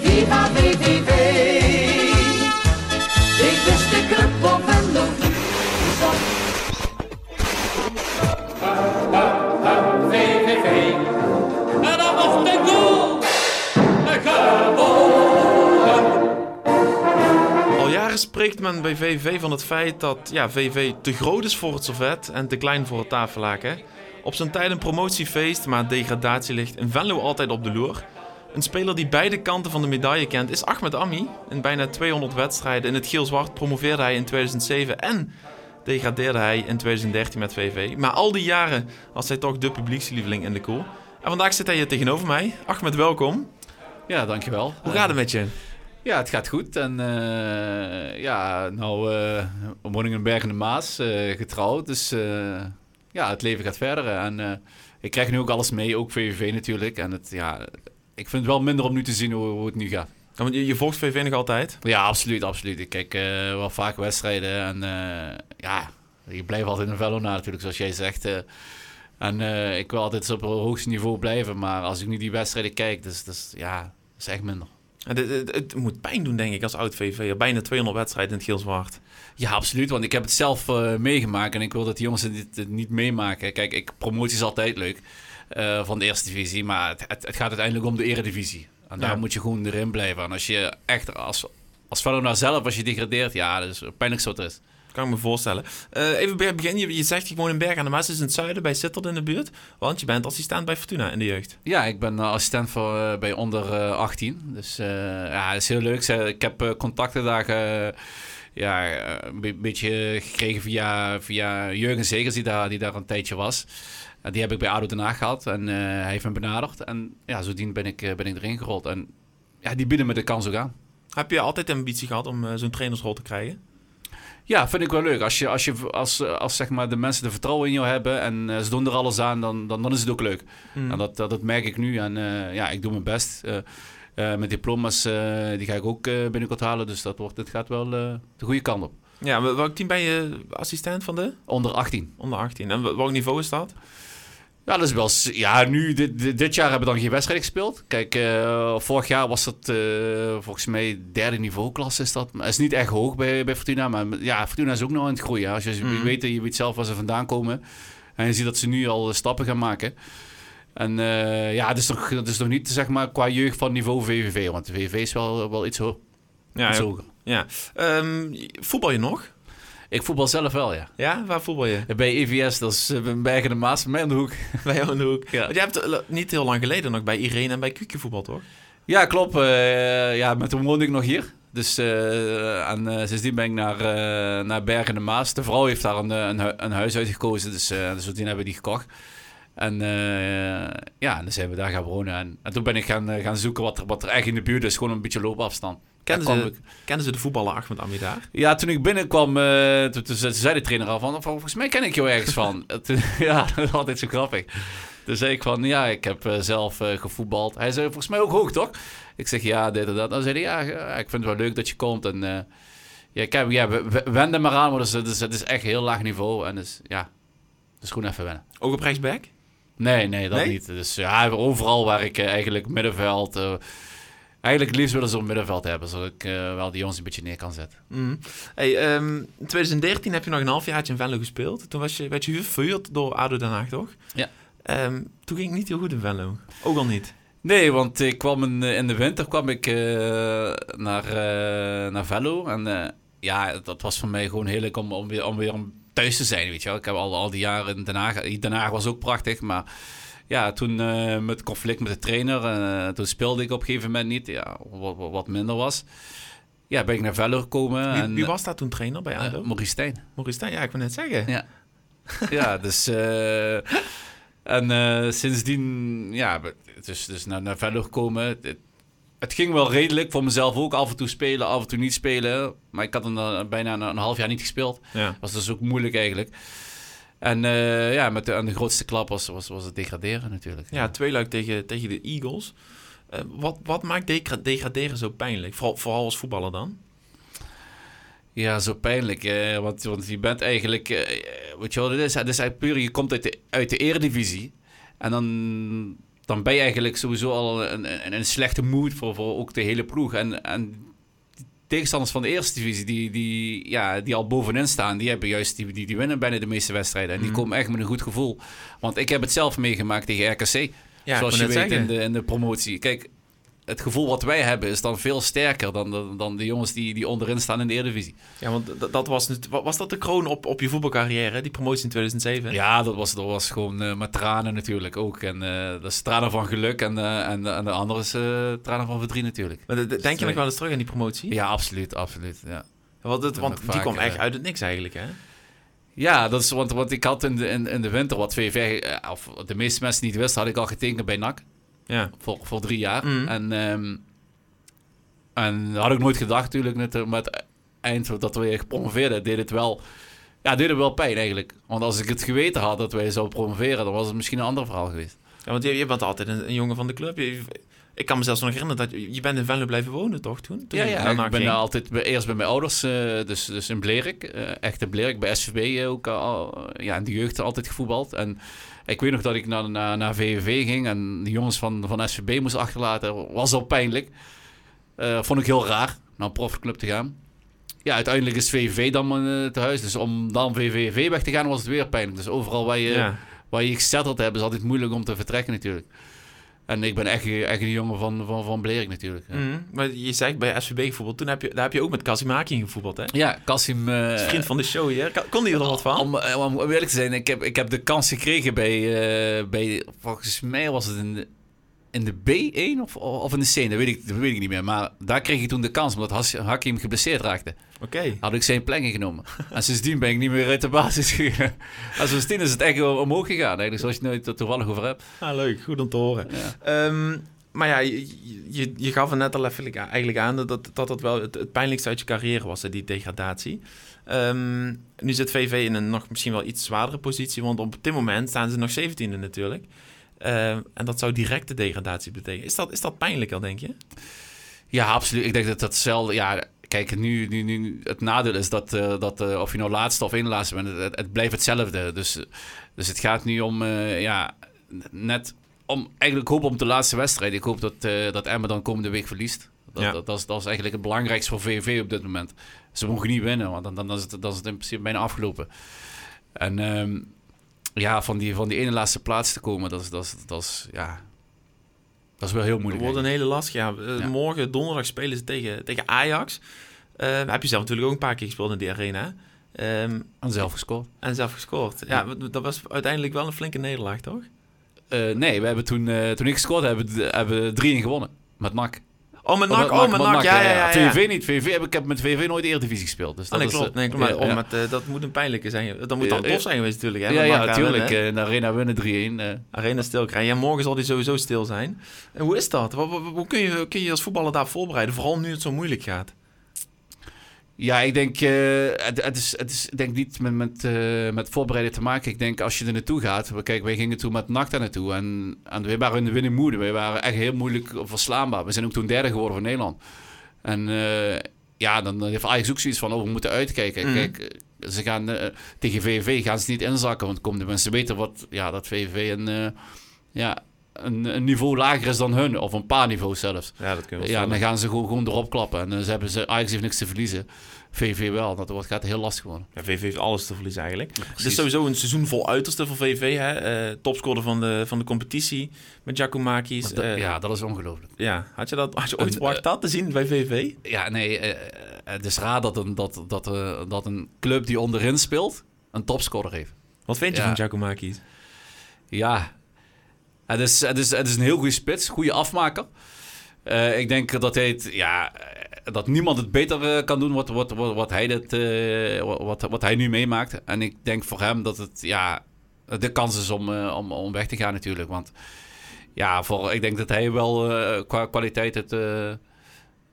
Viva VVV. Ik wist de club op en nog niet. VVV. En dat was de goal. Al jaren spreekt men bij VV van het feit dat ja, VV te groot is voor het servet en te klein voor het tafellaken. Op zijn tijd een promotiefeest, maar degradatie ligt in Venlo altijd op de loer. Een speler die beide kanten van de medaille kent is Ahmed Ami. In bijna 200 wedstrijden in het geel-zwart promoveerde hij in 2007 en degradeerde hij in 2013 met VV. Maar al die jaren was hij toch de publiekslieveling in de koel. En vandaag zit hij hier tegenover mij. Ahmed, welkom. Ja, dankjewel. Hoe gaat het met je? Ja, het gaat goed. En eh, ja, nou, eh woon ik in Bergen de Maas, eh, getrouwd. Dus eh, ja, het leven gaat verder. En eh, ik krijg nu ook alles mee, ook VVV natuurlijk. En het, ja, ik vind het wel minder om nu te zien hoe, hoe het nu gaat. Ja, want je, je volgt VV nog altijd? Ja, absoluut, absoluut. Ik kijk eh, wel vaak wedstrijden. En eh, ja, je blijft altijd een velo na natuurlijk, zoals jij zegt. en ik wil altijd op het hoogste niveau blijven. Maar als ik nu die wedstrijden kijk, dus, dus ja, dat is echt minder. Het, het, het moet pijn doen, denk ik, als oud VV. Bijna 200 wedstrijden in het geel-zwart. Ja, absoluut. Want ik heb het zelf eh, meegemaakt en ik wil dat die jongens het, het niet meemaken. Kijk, ik, promotie is altijd leuk eh, van de eerste divisie, maar het, het, gaat uiteindelijk om de eredivisie. En daar Ja. moet je gewoon erin blijven. En als je echt als, als Venlo zelf, als je degradeert, ja, dat is pijnlijk zo het is. Kan ik me voorstellen. Eh, even bij het begin, je, je zegt je woont in Bergen aan de Maas, is in het zuiden, bij Sittard in de buurt. Want je bent assistent bij Fortuna in de jeugd. Ja, ik ben eh, assistent voor, eh, bij onder eh, 18. Dus ja, dat is heel leuk. Ik heb contacten daar ja, een be- beetje gekregen via, via Jurgen Zegers, die daar, die daar een tijdje was. En die heb ik bij ADO Den Haag gehad en hij heeft me benaderd. En ja, zodoende ben ik, ben ik erin gerold. En ja, die bieden me de kans ook aan. Heb je altijd de ambitie gehad om zo'n trainersrol te krijgen? Ja, vind ik wel leuk. Als, je, als, je, als, als zeg maar, de mensen de vertrouwen in jou hebben en eh, ze doen er alles aan, dan, dan, dan is het ook leuk. En dat, dat, dat merk ik nu. En eh, ja, ik doe mijn best. Eh, eh, met diploma's, eh, die ga ik ook eh, binnenkort halen. Dus dat wordt, het gaat wel eh, de goede kant op. Ja, wel- welk team ben je assistent van de? Onder 18. Onder 18. En wel- welk niveau is dat? Ja, dat is wel... Ja, nu, dit, dit, jaar hebben we dan geen wedstrijd gespeeld. Kijk, eh, vorig jaar was dat eh, volgens mij derde niveauklasse is dat. Is niet echt hoog bij, bij Fortuna. Maar ja, Fortuna is ook nog aan het groeien. Als je Mhm. weet, je weet zelf waar ze vandaan komen. En je ziet dat ze nu al stappen gaan maken. En eh, ja, het is, nog, het is nog niet zeg maar, qua jeugd van niveau VVV. Want de VVV is wel, wel iets, ho Ja, iets ja. hoger. ja. Ehm, voetbal je nog? Ik voetbal zelf wel, ja. Ja, waar voetbal je? Bij EVS, dat is eh, bij Bergen de Maas, bij mij in de hoek. Bij jou in de hoek. Ja. Want jij hebt eh, niet heel lang geleden nog bij Irene en bij Kukje voetbal, toch? Ja, klopt. eh, ja, maar toen woonde ik nog hier. Dus uh, en uh, sindsdien ben ik naar, naar Bergen de Maas. De vrouw heeft daar een, een, een huis uitgekozen, dus, dus toen hebben we die gekocht. En uh, ja, en dan zijn we daar gaan wonen. En, en toen ben ik gaan, gaan zoeken wat er, wat er echt in de buurt is. Gewoon een beetje loopafstand. Kennen ze, ik... kennen ze de voetballer Ahmed Ami daar? Ja, toen ik binnenkwam, uh, toen, toen zei de trainer al van... Volgens mij ken ik jou ergens van. ja, dat is altijd zo grappig. Toen zei ik van, ja, ik heb uh, zelf uh, gevoetbald. Hij zei, volgens mij ook hoog, toch? Ik zeg, ja, dit en dat. Dan zei hij, ja, ik vind het wel leuk dat je komt. En uh, ja, ik heb, ja, wend er maar aan, want het is, het is echt heel laag niveau. En dus, ja, dus gewoon even wennen. Ook op rechtsback? Nee, nee, dat nee? niet. Dus ja, overal waar ik eigenlijk middenveld... Eigenlijk liefst willen ze op middenveld hebben, zodat ik uh, wel die jongens een beetje neer kan zetten. Mm. Hey, um, in 2013 heb je nog een halfjaartje in Venlo gespeeld. Toen was je, werd je verhuurd door ADO Den Haag, toch? Ja. Um, toen ging het niet heel goed in Venlo. Ook al niet. Nee, want ik kwam in, in de winter kwam ik uh, naar, uh, naar Venlo. En ja, dat was voor mij gewoon heerlijk om, om, weer, om weer thuis te zijn, weet je wel. Ik heb al, al die jaren in Den Haag... Den Haag was ook prachtig, maar ja, toen uh, met conflict met de trainer, uh, toen speelde ik op een gegeven moment niet, ja, wat, wat minder was. Ja, ben ik naar Veller gekomen. Wie, en, wie was daar toen trainer bij ADO? Uh, Maurice Stijn. Maurice Stijn, ja, ik wil net zeggen. Ja, ja dus... En sindsdien, ja, dus, dus naar, naar gekomen. Het, het, ging wel redelijk voor mezelf ook. Af en toe spelen, af en toe niet spelen. Maar ik had uh, bijna een, een, half jaar niet gespeeld. Ja. Was dus ook moeilijk eigenlijk. En uh, ja, met de, en de grootste klap was, was, was het degraderen natuurlijk. Ja, twee luik tegen, tegen de Eagles. Uh, wat, wat maakt degra degraderen zo pijnlijk? Vooral, vooral als voetballer dan? Ja, zo pijnlijk. Eh, want, want je bent eigenlijk... Eh, weet je wat het is? Het is eigenlijk puur... Je komt uit de, uit de eredivisie. En dan, dan ben je eigenlijk sowieso al in, in een slechte mood voor, voor ook de hele ploeg. En, en tegenstanders van de eerste divisie, die, die, ja, die al bovenin staan, die hebben juist die, die, die winnen bijna de meeste wedstrijden. En die Mhm. komen echt met een goed gevoel. Want ik heb het zelf meegemaakt tegen RKC. Ja, zoals je weet in de, in de promotie. Kijk, het gevoel wat wij hebben is dan veel sterker dan de, dan de jongens die, die onderin staan in de Eredivisie. Ja, want dat was, was dat de kroon op, op je voetbalcarrière, die promotie in 2007? Ja, dat was, dat was gewoon eh, met tranen natuurlijk ook. En eh, dat is tranen van geluk en, eh, en, en de andere is tranen van verdriet natuurlijk. Maar d- d- denk je nog wel eens terug aan die promotie? Ja, absoluut, absoluut. Ja. Want, het, want die kwam echt uit het niks eigenlijk, hè? Ja, dat is, want, want ik had in de, in, in de winter, wat VV, of de meeste mensen niet wisten, had ik al getekend bij NAC. Ja. Voor, voor drie jaar. Mhm. En, ehm, en had ik nooit gedacht natuurlijk. Met, eh, met het eind dat we gepromoveerd deed het wel... Ja, deed het wel pijn eigenlijk. Want als ik het geweten had dat wij zouden promoveren, dan was het misschien een ander verhaal geweest. ja want je, je bent altijd een, een jongen van de club. Je- ik kan me zelfs nog herinneren dat je, je bent in Venlo blijven wonen, toch, toen? toen Ja, ja ik ben ging? altijd bij, eerst bij mijn ouders, eh, dus, dus in Blerik, eh, echt in Blerik, bij SVB ook al, ja, in de jeugd altijd gevoetbald. En ik weet nog dat ik naar, naar, naar VVV ging en de jongens van, van SVB moest achterlaten. Was al pijnlijk. Eh, vond ik heel raar, naar een profclub te gaan. Ja, uiteindelijk is VVV dan uh, te huis. Dus om dan VVV weg te gaan was het weer pijnlijk. Dus overal waar je, Ja. waar je gezetteld hebt is altijd moeilijk om te vertrekken natuurlijk. En ik ben echt, echt een jongen van, van, van Blerik natuurlijk. Ja. Mhm. Maar je zei bij SVB gevoetbald. Toen heb je, daar heb je ook met Kasimaki gevoetbald, hè? Ja, Kassim... eh, Dat is vriend van de show hier. Kon die er nog wat van? Om, eh, om, om eerlijk te zijn, ik heb, ik heb de kans gekregen bij, eh, bij volgens mij was het in de, in de B1 of, of in de C, dat weet, ik, dat weet ik niet meer. Maar daar kreeg ik toen de kans, omdat Hakim geblesseerd raakte. Oké. Had ik zijn plek ingenomen. en sindsdien ben ik niet meer uit de basis gegaan. En sindsdien is het echt omhoog gegaan, eigenlijk, zoals je het er toevallig over hebt. Ah, leuk. Goed om te horen. Ja. Ehm, maar ja, je, je, je gaf er net al even eigenlijk aan dat dat, dat, wel het, het pijnlijkste uit je carrière was, hè, die degradatie. Ehm, nu zit VV in een nog misschien wel iets zwaardere positie, want op dit moment staan ze nog 17e natuurlijk. Ehm, en dat zou directe degradatie betekenen. Is dat, is dat pijnlijk al, denk je? Ja, absoluut. Ik denk dat dat hetzelfde... Ja, kijk, nu, nu, nu het nadeel is dat, eh, dat eh, of je nou laatste of één laatste bent, het, het blijft hetzelfde. Dus, dus het gaat nu om, eh, ja, net om... Eigenlijk hoop op de laatste wedstrijd. Ik hoop dat, eh dat Emma dan komende week verliest. Dat, Ja. dat, dat, is, dat is eigenlijk het belangrijkste voor VVV op dit moment. Ze mogen niet winnen, want dan, dan, dan, is, het, dan is het in principe bijna afgelopen. En ehm, ja, van die, van die ene laatste plaats te komen, dat is, dat is, dat is ja... Dat is wel heel Het moeilijk. wordt een hele lastig. Ja, Eh, Ja. Morgen, donderdag, spelen ze tegen, tegen Ajax. Ehm, heb je zelf natuurlijk ook een paar keer gespeeld in die arena. Ehm, En zelf gescoord. en zelf gescoord. Ja, dat was uiteindelijk wel een flinke nederlaag, toch? Eh, nee, we hebben toen, eh, toen ik gescoord heb, hebben we- hebben we 3-1 gewonnen. Met NAC. Oh, NAC. Oh, met NAC. Ja, ja, ja. ja. VV niet. VV heb, ik heb met VV nooit de Eredivisie gespeeld. Dus Ah, dat nee, klopt. eh, Nee. Maar, ja, oh, ja. met, eh, dat moet een pijnlijke zijn. Dat moet Ja, dan ja. tof zijn geweest natuurlijk. Hè? Ja, ja, natuurlijk. In de arena winnen 3-1. eh. Arena stil krijgen. Ja, morgen zal die sowieso stil zijn. En hoe is dat? Hoe kun je, kun je als voetballer daar voorbereiden? Vooral nu het zo moeilijk gaat. Ja, ik denk, eh, het, het is, het is ik denk niet met, met, eh, met voorbereiden te maken. Ik denk als je er naartoe gaat. we- Kijk, wij gingen toen met NAC daar naartoe. En, en wij waren in de winning mood. Wij waren echt heel moeilijk verslaanbaar. We zijn ook toen derde geworden van Nederland. En eh, ja, dan heeft Ajax ook zoiets van, oh, we moeten uitkijken. Mhm. Kijk, ze gaan tegen VVV gaan ze niet inzakken. Want komen de mensen weten wat, ja, dat VVV eh, ja, een, een niveau lager is dan hun. Of een paar niveaus zelfs. Ja, dat kun je Ja, dan gaan ze gewoon, gewoon erop klappen. En dan ze hebben ze, Ajax heeft niks te verliezen. VV wel. Dat wordt, gaat heel lastig worden. Ja, VV heeft alles te verliezen eigenlijk. het is sowieso een seizoen vol uiterste voor VV. Hè? Eh, topscorer van de, van de competitie met Giacomakis. Eh, ja, dat is ongelooflijk. ja. Had je, dat, had je ooit verwacht dat te zien bij VV? Ja, nee, eh, het is raar dat een, dat, dat, eh, dat een club die onderin speelt een topscorer heeft. Wat vind je Ja. van Giacomakis? Ja, het is, is, is een heel goede spits, goede afmaker. Eh, ik denk dat, hij het, ja, dat niemand het beter eh, kan doen wat, wat, wat, hij eh, wat, wat hij nu meemaakt. En ik denk voor hem dat het ja, de kans is om, om, om weg te gaan natuurlijk. Want ja, voor, ik denk dat hij wel qua kwaliteit het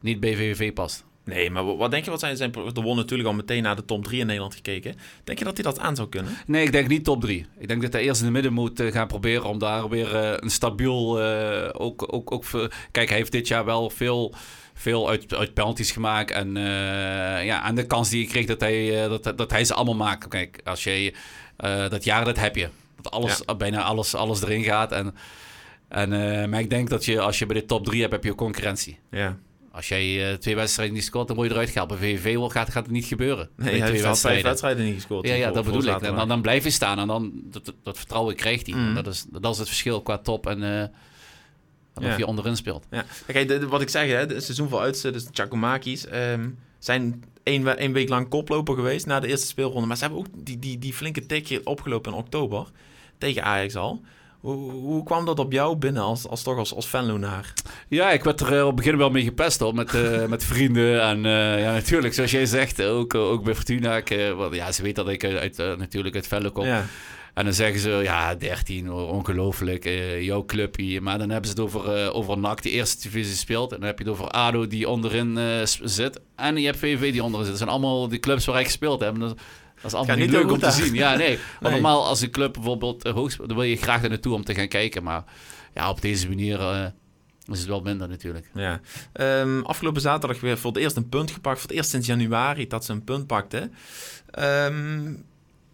niet bij VVV past. Nee, maar wat denk je wat zijn... zijn er won natuurlijk al meteen naar de top 3 in Nederland gekeken. Denk je dat hij dat aan zou kunnen? Nee, ik denk niet top 3. Ik denk dat hij eerst in de midden moet eh, gaan proberen om daar weer eh, een stabiel. eh, ook, ook, ook, kijk, hij heeft dit jaar wel veel, veel uit, uit penalties gemaakt. En, ja, en de kans die je kreeg dat hij, dat, dat hij ze allemaal maakt. Kijk, als eh, dat jaar, dat heb je. dat alles, bijna alles, alles erin gaat. En, en, maar ik denk dat je, als je bij de top 3 hebt, heb je concurrentie. Ja. Als jij eh, twee wedstrijden niet scoort, dan word je eruit gehaald. Bij VVV gaat, gaat het niet gebeuren. Nee, hij vijf wedstrijden niet gescoord. Ja, ja dat bedoel ik. En dan, dan blijf je staan en dan dat, dat- dat vertrouwen krijgt hij. Mm. Dat, is, dat is het verschil qua top en eh of je onderin speelt. Ja. Kijk, de- de- wat ik zeg, hè, het seizoen vooruit, dus de Chacomakis ehm zijn één week lang koploper geweest na de eerste speelronde. Maar ze hebben ook die, die, die flinke tikje opgelopen in oktober tegen Ajax al. Hoe, hoe kwam dat op jou binnen als, als toch als, als Venlonaar? Ja, ik werd er eh, op het begin wel mee gepest hoor, met, eh, met vrienden. En eh, ja, natuurlijk, zoals jij zegt, ook, ook bij Fortuna. Ik, wel, ja, ze weten dat ik uit, natuurlijk uit Venlo kom. Ja. En dan zeggen ze, ja, 13 hoor, ongelooflijk, jouw clubje. Maar dan hebben ze het over, over NAC, die eerste divisie speelt. En dan heb je het over ADO, die onderin zit. En je hebt VVV die onderin zit. Dat zijn allemaal die clubs waar ik gespeeld heb. En Dat, dat is allemaal niet leuk om te zien. Ja, nee. Want Nee. normaal als een club bijvoorbeeld eh, hoog speelt, dan wil je graag er naartoe om te gaan kijken. Maar ja, op deze manier eh, is het wel minder natuurlijk. Ja. Ehm, afgelopen zaterdag weer voor het eerst een punt gepakt. Voor het eerst sinds januari dat ze een punt pakten. Ehm,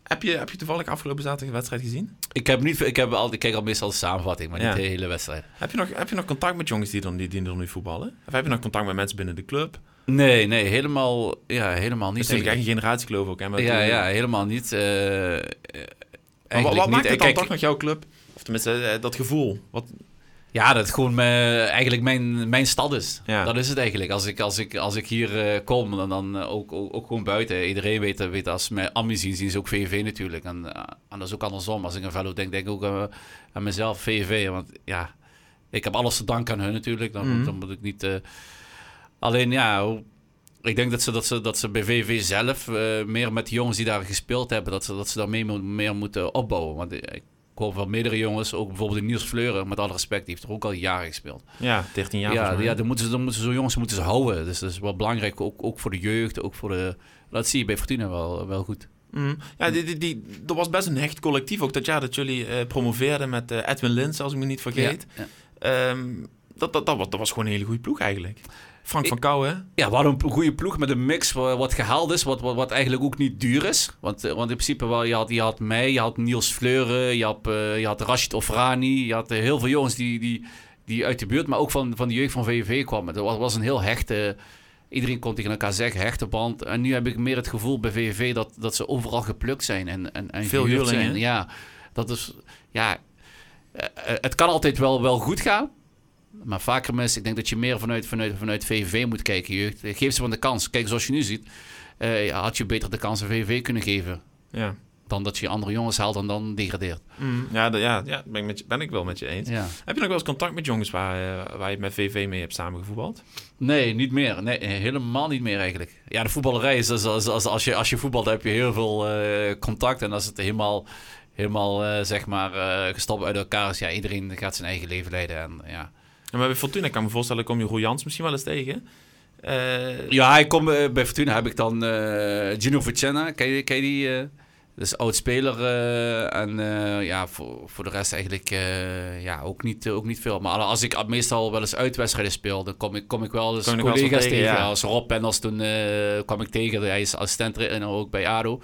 heb, je, heb je toevallig afgelopen zaterdag de wedstrijd gezien? Ik, heb niet, ik, heb al, ik kijk al meestal de samenvatting, maar Ja. niet de hele wedstrijd. Heb je nog, heb je nog contact met jongens die, dan, die, die er nu voetballen? Of heb je nog contact met mensen binnen de club? Nee, nee, helemaal, ja, helemaal Het niet. is natuurlijk echt een generatiekloof ook. Hè, met Ja, de- ja, helemaal niet. eh, eh, Maar wat, eigenlijk wat niet. maakt het dan Kijk, toch nog jouw club? Of tenminste, eh, dat gevoel. Wat, Ja, dat het gewoon mijn, eigenlijk mijn, mijn stad is. Ja. Dat is het eigenlijk. Als ik, als ik, als ik hier eh, kom, dan, dan eh, ook, ook, ook gewoon buiten. Iedereen weet, weet als ze mij Ammi zien, zien ze ook VVV natuurlijk. En, eh, en dat is ook andersom. Als ik aan Velo denk, denk ik ook aan, aan mezelf, VVV. Want ja, ik heb alles te danken aan hun natuurlijk. Dan, Mhm. moet, dan moet ik niet... eh, alleen ja, ik denk dat ze, dat ze, dat ze bij VVV zelf eh, meer met de jongens die daar gespeeld hebben, dat ze, dat ze daar mee, meer moeten opbouwen. Want ik hoor van meerdere jongens, ook bijvoorbeeld Niels Fleuren, met alle respect, die heeft er ook al jaren gespeeld. ja, 13 jaar Ja, ja, dan moeten ze, dan moeten ze zo'n jongens moeten ze houden. Dus dat is wel belangrijk, ook, ook voor de jeugd, ook voor de... Dat zie je bij Fortuna wel, wel goed. Mm. Ja, die, die, die, er was best een hecht collectief ook dat jaar dat jullie eh, promoveerden met eh, Edwin Lins, als ik me niet vergeet. Ja, Ehm, dat, dat, dat, dat was gewoon een hele goede ploeg eigenlijk. Frank van Kouwen. Ja, we hadden een goede ploeg met een mix wa- wat gehaald is, wat, wat, wat eigenlijk ook niet duur is. Want, eh, want in principe, wel, je, had, je had mij, je had Niels Fleuren, je had, eh, je had Rashid Ofrani, je had eh, heel veel jongens die, die, die uit de buurt, maar ook van, van de jeugd van VVV kwamen. Dat was, was een heel hechte, iedereen kon tegen elkaar zeggen, hechte band. En nu heb ik meer het gevoel bij VVV dat, dat ze overal geplukt zijn en, en, en Veel huurlingen. zijn. Ja, dat is, ja, het kan altijd wel, wel goed gaan. Maar vaker mis, ik denk dat je meer vanuit, vanuit, vanuit VVV moet kijken, jeugd. Eh, Geef ze van de kans. Kijk, zoals je nu ziet, eh, had je beter de kans aan VVV kunnen geven. Ja. Dan dat je andere jongens haalt en dan degradeert. Mm. Ja, de- ja, ja ben, ik met je, ben ik wel met je eens. Ja. Heb je nog wel eens contact met jongens waar, eh, waar je met VV mee hebt samengevoetbald? Nee, niet meer. Nee, helemaal niet meer eigenlijk. Ja, de voetballerij is, als, als, als, als, je, als je voetbalt heb je heel veel eh, contact. En als het helemaal, helemaal eh, zeg maar, eh, gestopt uit elkaar is, ja, iedereen gaat zijn eigen leven leiden. En, ja. En bij Fortuna kan ik me voorstellen, kom je Roel Jans misschien wel eens tegen. Eh, Ja, ik kom eh, bij Fortuna heb ik dan eh Gino Vicenna. Ken je, ken je die? Dat is oud-speler. en ja, voor, voor de rest eigenlijk ja, ook, niet, ook niet veel. Maar als ik meestal wel eens uitwedstrijden speel, dan kom ik, kom ik wel eens wel collega's tegen, tegen. ja. Als Rob Pendels toen eh, kwam ik tegen. Hij is assistent en ook bij ADO.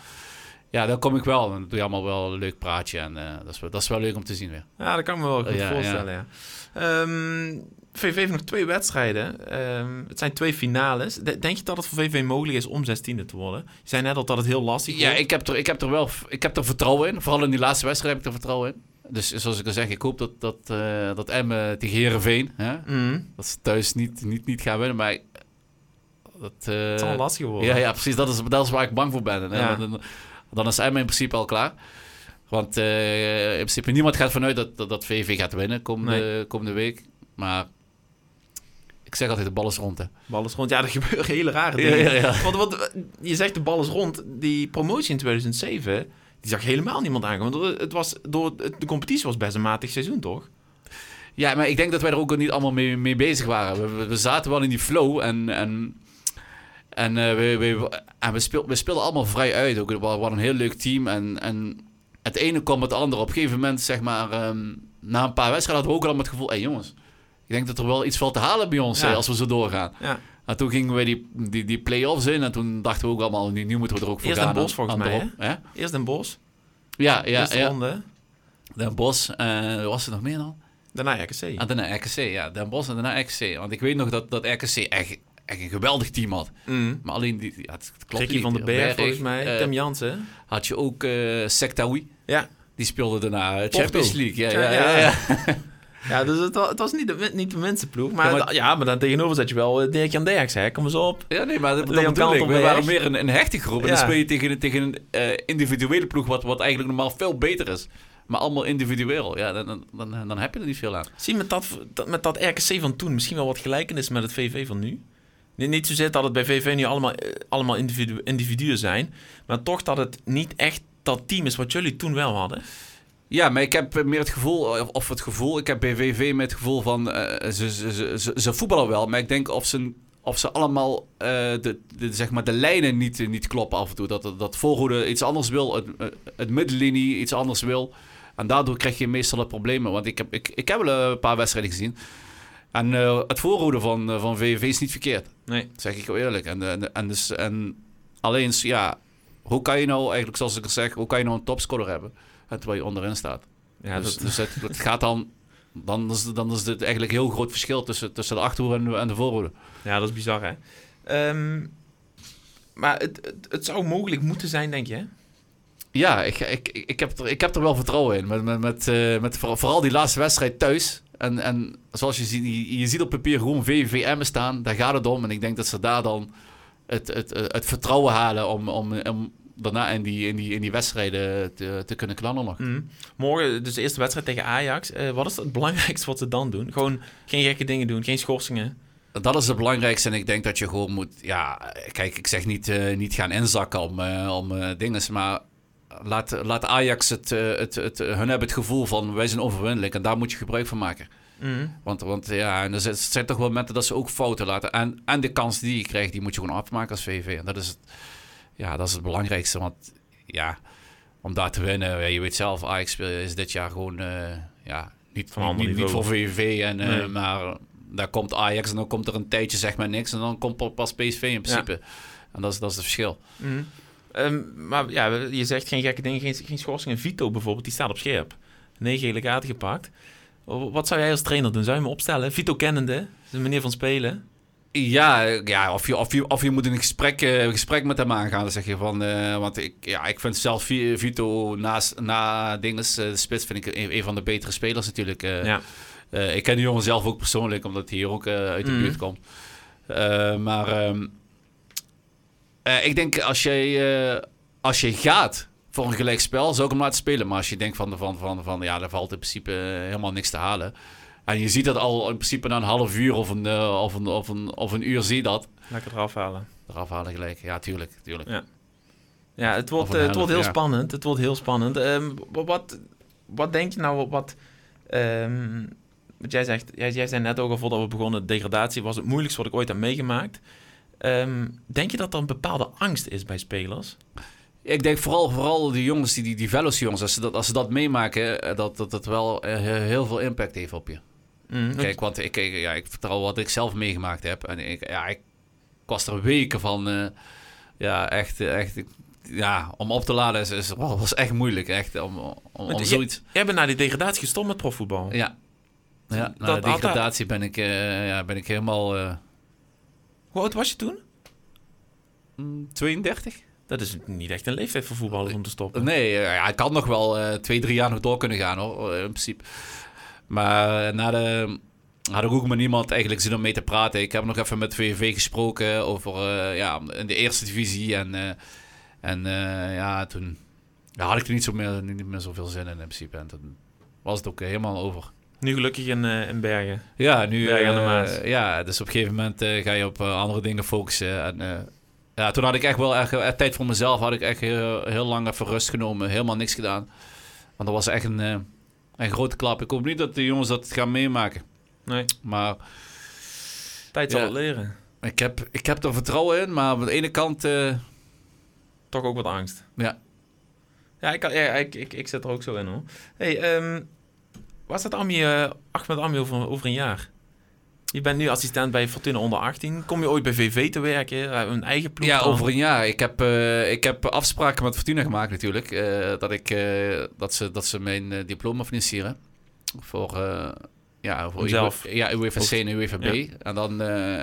Ja, dan kom ik wel. Dan doe je allemaal wel een leuk praatje. En eh, dat, is wel, dat is wel leuk om te zien weer. ja, dat kan ik me wel goed Ja, voorstellen, ja. Ehm, VV heeft nog twee wedstrijden. Ehm, het zijn twee finales. De- denk je dat het voor VV mogelijk is om zestiende te worden? Je zei net al dat het heel lastig Ja, wordt. ik heb, er, ik heb er wel ik heb er vertrouwen in. Vooral in die laatste wedstrijd heb ik er vertrouwen in. Dus zoals ik al zeg, ik hoop dat, dat, eh dat Emmen tegen Heerenveen... Hè, Mm. dat ze thuis niet, niet, niet gaan winnen. Maar dat, eh, Het zal lastig worden. ja, ja, precies. Dat is, dat is waar ik bang voor ben. Hè. Ja. Dan, is Emmen in principe al klaar. Want eh, in principe niemand gaat vanuit dat, dat, dat VV gaat winnen komende, komende week. Maar ik zeg altijd, de bal is rond. Hè. Bal is rond. Ja, er gebeuren hele rare dingen. ja, ja. Want je zegt de bal is rond. Die promotie in 2007, die zag helemaal niemand aankomen. Want Het was, door, de competitie was best een matig seizoen, toch? Ja, maar ik denk dat wij er ook niet allemaal mee, mee bezig waren. We, we, we zaten wel in die flow en, en, en, eh, we, we, en we, speel, we speelden allemaal vrij uit. Ook, we hadden een heel leuk team en, en het ene kwam met het andere. Op een gegeven moment, zeg maar, ehm, na een paar wedstrijden hadden we ook al het gevoel... Hé hey, jongens, ik denk dat er wel iets valt te halen bij ons Ja. eh, als we zo doorgaan. Ja. En toen gingen we die, die, die play-offs in en toen dachten we ook allemaal... Nu, nu moeten we er ook voor Eerst gaan. Den Bosch, aan- volgens mij, hè? Eerst Den Bos. Ja, ja, eerste ja. ronde. Den Bosch, eh, wat was er nog meer dan? Daarna RKC. En daarna RKC, ja. Den Bosch en daarna RKC. Want ik weet nog dat, dat RKC echt, echt een geweldig team had. Mm. Maar alleen, die, ja, het klopt Ricky niet. van den Berg, Berg, volgens mij. eh, Tim Jansen. had je ook eh Sektaoui. Ja. Die speelde daarna eh, Porto. Champions League. Ja, Ja, ja, ja, ja. ja. Ja, dus het was, het was niet, de, niet de minste ploeg. Maar Ja, ja, maar- ja, maar dan tegenover zet je wel uh, Dirk-Jan Derks, hè. Kom eens op. Ja, nee, maar dat, dat Leon bedoel ik. We waren meer een, een hechte groep. En dan Ja. speel je tegen, een- tegen een individuele ploeg, wat, wat eigenlijk normaal veel beter is. Maar allemaal individueel. Ja, dan, dan, dan, dan heb je er niet veel aan. Zie je met dat, dat, met dat RKC van toen misschien wel wat gelijkenis met het VV van nu? Niet, zozeer dat het bij VV nu allemaal, eh, allemaal individu individuen zijn. Maar toch dat het niet echt dat team is wat jullie toen wel hadden. Ja, maar ik heb meer het gevoel, of- het gevoel, ik heb bij VV met het gevoel van, eh, ze, ze, ze, voetballen wel, maar ik denk of ze, of ze allemaal eh, de, de, zeg maar de lijnen niet, niet kloppen af en toe. Dat, dat voorhoede iets anders wil, het, het middenlinie iets anders wil. En daardoor krijg je meestal de problemen. Want ik heb, ik, ik heb wel een paar wedstrijden gezien. En eh, het voorhoede van, eh, van VVV is niet verkeerd. Nee. Dat zeg ik wel eerlijk. En, en, en, dus, en alleen, ja, hoe kan je nou eigenlijk, zoals ik al zeg, hoe kan je nou een topscorer hebben? En terwijl je onderin staat. Ja, dus dat, dus het, het gaat dan, dan is, dan is dit eigenlijk een heel groot verschil tussen, tussen de achterhoede en, de- en de voorhoede. ja, dat is bizar, hè. Ehm, maar het, het, het zou mogelijk moeten zijn, denk je, hè? Ja, ik, ik, ik, heb er, ik heb er wel vertrouwen in. Met, met, met, eh, met vooral, vooral die laatste wedstrijd thuis. En, en zoals je ziet, je, je ziet op papier gewoon VVM staan. Daar gaat het om. En ik denk dat ze daar dan het, het, het vertrouwen halen om, om, om daarna in die, in die, in die wedstrijden te, te kunnen knallen nog. Mhm. Morgen, dus de eerste wedstrijd tegen Ajax. Eh, wat is het belangrijkste wat ze dan doen? Gewoon geen gekke dingen doen, geen schorsingen. Dat is het belangrijkste. En ik denk dat je gewoon moet. Ja, kijk, ik zeg niet, eh, niet gaan inzakken om, eh, om dingen. Maar laat, laat Ajax het, eh, het, het. Hun hebben het gevoel van wij zijn onverwinnelijk. En daar moet je gebruik van maken. Mhm. Want, want ja, en er zijn- zijn toch wel momenten dat ze ook fouten laten. En, en de kans die je krijgt, die moet je gewoon afmaken als VV. En dat is het, ja, dat is het belangrijkste. Want ja, om daar te winnen, ja, je weet zelf, Ajax is dit jaar gewoon eh, ja, niet, Van niet, niet, voor VV. En, eh, Nee. Maar daar komt Ajax en dan komt er een tijdje zeg maar niks. En dan komt pas PSV in principe. En dat is, dat is het verschil. Mhm. Ehm, maar ja, je zegt geen gekke dingen, geen, geen schorsingen. Vito bijvoorbeeld, die staat op scherp. Negen gele kaarten gepakt. Wat zou jij als trainer doen? Zou je hem opstellen? Vito kennende, een manier van spelen. Ja, ja of, je, of, je, of je moet een gesprek, eh, een gesprek met hem aangaan. Dan zeg je van, eh, want ik, ja, ik vind zelf Vi- Vito naast, na dinges, eh, de spits vind ik een, een van de betere spelers natuurlijk. Ja. Ik ken die jongen zelf ook persoonlijk, omdat hij hier ook uit de Mhm. buurt komt. Maar ehm, eh, ik denk als je, eh, als je gaat voor een gelijk spel, zou ik hem laten spelen. Maar als je denkt van, van, van, van ja, daar valt in principe eh, helemaal niks te halen. En je ziet dat al in principe na een half uur of een, of een, of een, of een uur zie je dat. Lekker eraf halen. Eraf halen gelijk. Ja, tuurlijk. tuurlijk. Ja. Ja, het wordt, het wordt heel ja. spannend. Het wordt heel spannend. Ehm, wa- wat, wat denk je nou, wat... wat jij zegt, jij, jij zei net ook al voordat we begonnen, degradatie was het moeilijkste wat ik ooit heb meegemaakt. Ehm, denk je dat er een bepaalde angst is bij spelers? Ik denk vooral, vooral die jongens, die, die, die jongens, als ze dat, als ze dat meemaken, eh, dat, dat het wel eh, heel veel impact heeft op je. Mm, Kijk, want ik, ik, ja, ik vertrouw wat ik zelf meegemaakt heb. En ik, ja, ik was er weken van, eh, ja, echt, echt, ja, om op te laden is, is, was echt moeilijk, echt, om, om, om zoiets... Jij bent na die degradatie gestopt met profvoetbal. Ja, ja na Dat de degradatie ben ik, ja, ben ik helemaal Hoe oud was je toen? mm, 32. Dat is niet echt een leeftijd voor voetballers om te stoppen. Nee, eh, ja, ik had nog wel eh, twee, drie jaar nog door kunnen gaan, hoor, in principe. Maar eh, na de... Had ik ook met niemand eigenlijk zin om mee te praten. Ik heb nog even met VVV gesproken over eh, ja, in de eerste divisie. En, eh, en eh, ja, toen ja, had ik er niet, zo meer, niet meer zoveel zin in in principe. En toen was het ook eh, helemaal over. Nu gelukkig in, eh, in Bergen. Ja, nu... Bergen aan de eh, Maas. ja, dus op een gegeven moment eh, ga je op andere dingen focussen. En ja, toen had ik echt wel echt, tijd voor mezelf. Had ik echt heel, heel lang even rust genomen. Helemaal niks gedaan. Want dat was echt een, een grote klap. Ik hoop niet dat de jongens dat gaan meemaken. Nee, Maar tijd zal Ja. leren. ik heb, ik heb er vertrouwen in. Maar aan de ene kant... Toch ook wat angst. ja, Ja, ik, kan- ja, ik, ik, ik zit er ook zo in hoor. hey, ehm waar staat Ami, eh Ahmed Ami over, over een jaar? Je bent nu assistent bij Fortuna onder 18. Kom je ooit bij VV te werken? Eh, Een eigen ploeg Ja, dan? over een jaar. Ik heb, eh, ik heb afspraken met Fortuna gemaakt natuurlijk. dat, ik, dat, ze, dat ze mijn diploma financieren. Voor, ja, voor Hemzelf. UEFA ja, UEFA C en UEFA B. Ja. En dan,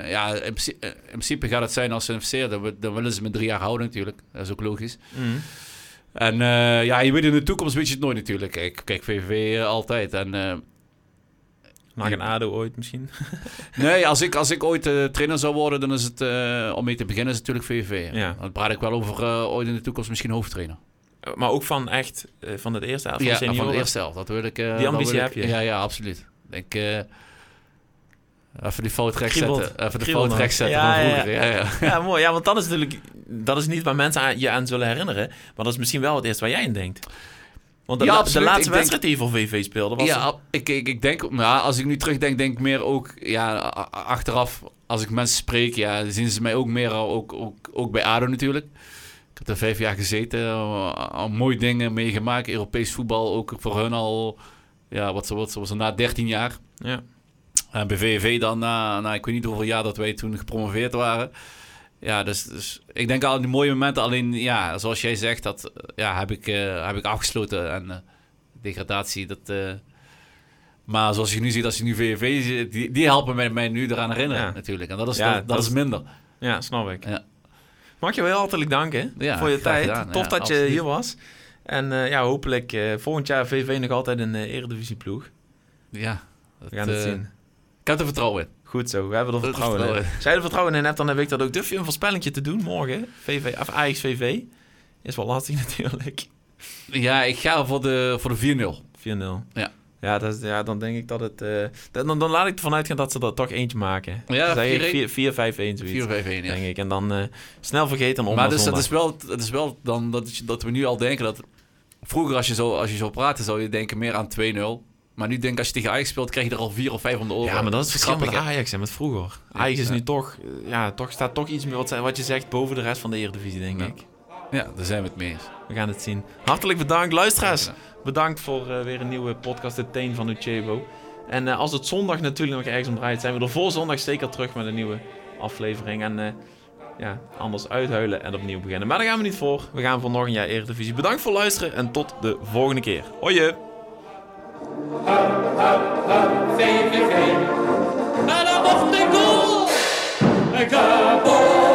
ja, in, principe- in principe gaat het zijn als ze investeren. Dan, dan willen ze me drie jaar houden natuurlijk. Dat is ook logisch. Mhm. En eh, ja, je weet in de toekomst weet je het nooit natuurlijk. Kijk, kijk VVV eh, altijd. En eh, Maak een ADO ooit misschien. Nee, als ik, als ik ooit trainer zou worden, dan is het, om mee te beginnen, is het natuurlijk VVV. Ja. Dan praat ik wel over ooit in de toekomst misschien hoofdtrainer. Maar ook van echt, van het eerste helft, ja, van de eerste helft. Dat wil ik. Die ambitie ik- heb je? Ja, ja, absoluut. Ik even die fout recht Kriebelt. zetten. Even de nog. recht zetten Ja, van vroeger. Ja, ja. Ja, mooi. Ja, want dat is natuurlijk, dat is niet waar mensen aan, je aan zullen herinneren. Maar dat is misschien wel het eerste waar jij in denkt. Want de, Ja, de laatste Ik wedstrijd die je voor VV speelde, was Ja, ik, ik, ik denk, als ik nu terugdenk, denk ik meer ook, ja, achteraf, als ik mensen spreek, ja, zien ze mij ook meer, al- ook, ook, ook bij ADO natuurlijk. Ik heb er vijf jaar gezeten, al, mooie dingen meegemaakt, Europees voetbal, ook voor hun al, ja, wat, wat was er na 13 jaar. Ja. En bij VVV dan na, na, ik weet niet hoeveel jaar dat wij toen gepromoveerd waren. Ja, dus, dus ik denk al die mooie momenten, alleen ja, zoals jij zegt, dat eh, ja, heb, ik, eh, heb ik afgesloten. En eh, degradatie, dat... eh, maar zoals je nu ziet, als je nu VVV ziet, die, die helpen mij, mij nu eraan herinneren Ja. natuurlijk. En dat is, Ja, dat, dat dat is minder. ja, snap ik. Ja. Mag je wel heel hartelijk danken Ja, voor je tijd. gedaan. Tof dat je hier was. En eh, ja, hopelijk eh, volgend jaar VV nog altijd een uh, eredivisieploeg. Ja, dat, We gaan het eh, zien. Ik heb er vertrouwen in. Goed zo, we hebben er Dat vertrouwen in. vertrouwen. Als jij er vertrouwen in hebt, dan heb ik dat ook. Durf je een voorspellingje te doen morgen? VV, of Ajax VV? Is wel lastig natuurlijk. 4-0. Ja, ik ga voor de, voor de 4-0. Ja. Ja, dat is, ja, dan denk ik dat het... eh, dan, dan laat ik ervan uitgaan dat ze er toch eentje maken. Ja, Dan zeg 4-1. ik 4-5-1 zoiets, 4-5-1, ja. denk ik. En dan eh, snel vergeten om Maar dus, het is wel, het is wel dan dat, dat we nu al denken dat... Vroeger als je zo, als je zo praatte, zou je denken meer aan 2-0. Maar nu denk ik als je tegen Ajax speelt, krijg je er al 4 of 5 om de oren. Ja, maar dat is het verschil met? Ajax en met vroeger. Ajax is nu toch, eh, ja, toch, staat toch iets meer, wat, wat je zegt, boven de rest van de Eredivisie, denk ik. Ja, daar zijn we het mee eens. We gaan het zien. Hartelijk bedankt, luisteraars. Bedankt voor eh, weer een nieuwe podcast, de Teen van Uchebo. En eh, als het zondag natuurlijk nog ergens om draait, zijn we er voor zondag zeker terug met een nieuwe aflevering. En eh, ja, anders uithuilen en opnieuw beginnen. Maar daar gaan we niet voor. We gaan voor nog een jaar Eredivisie. Bedankt voor luisteren en tot de volgende keer. Hoi! VVV. En dan nog de goal! Een goal!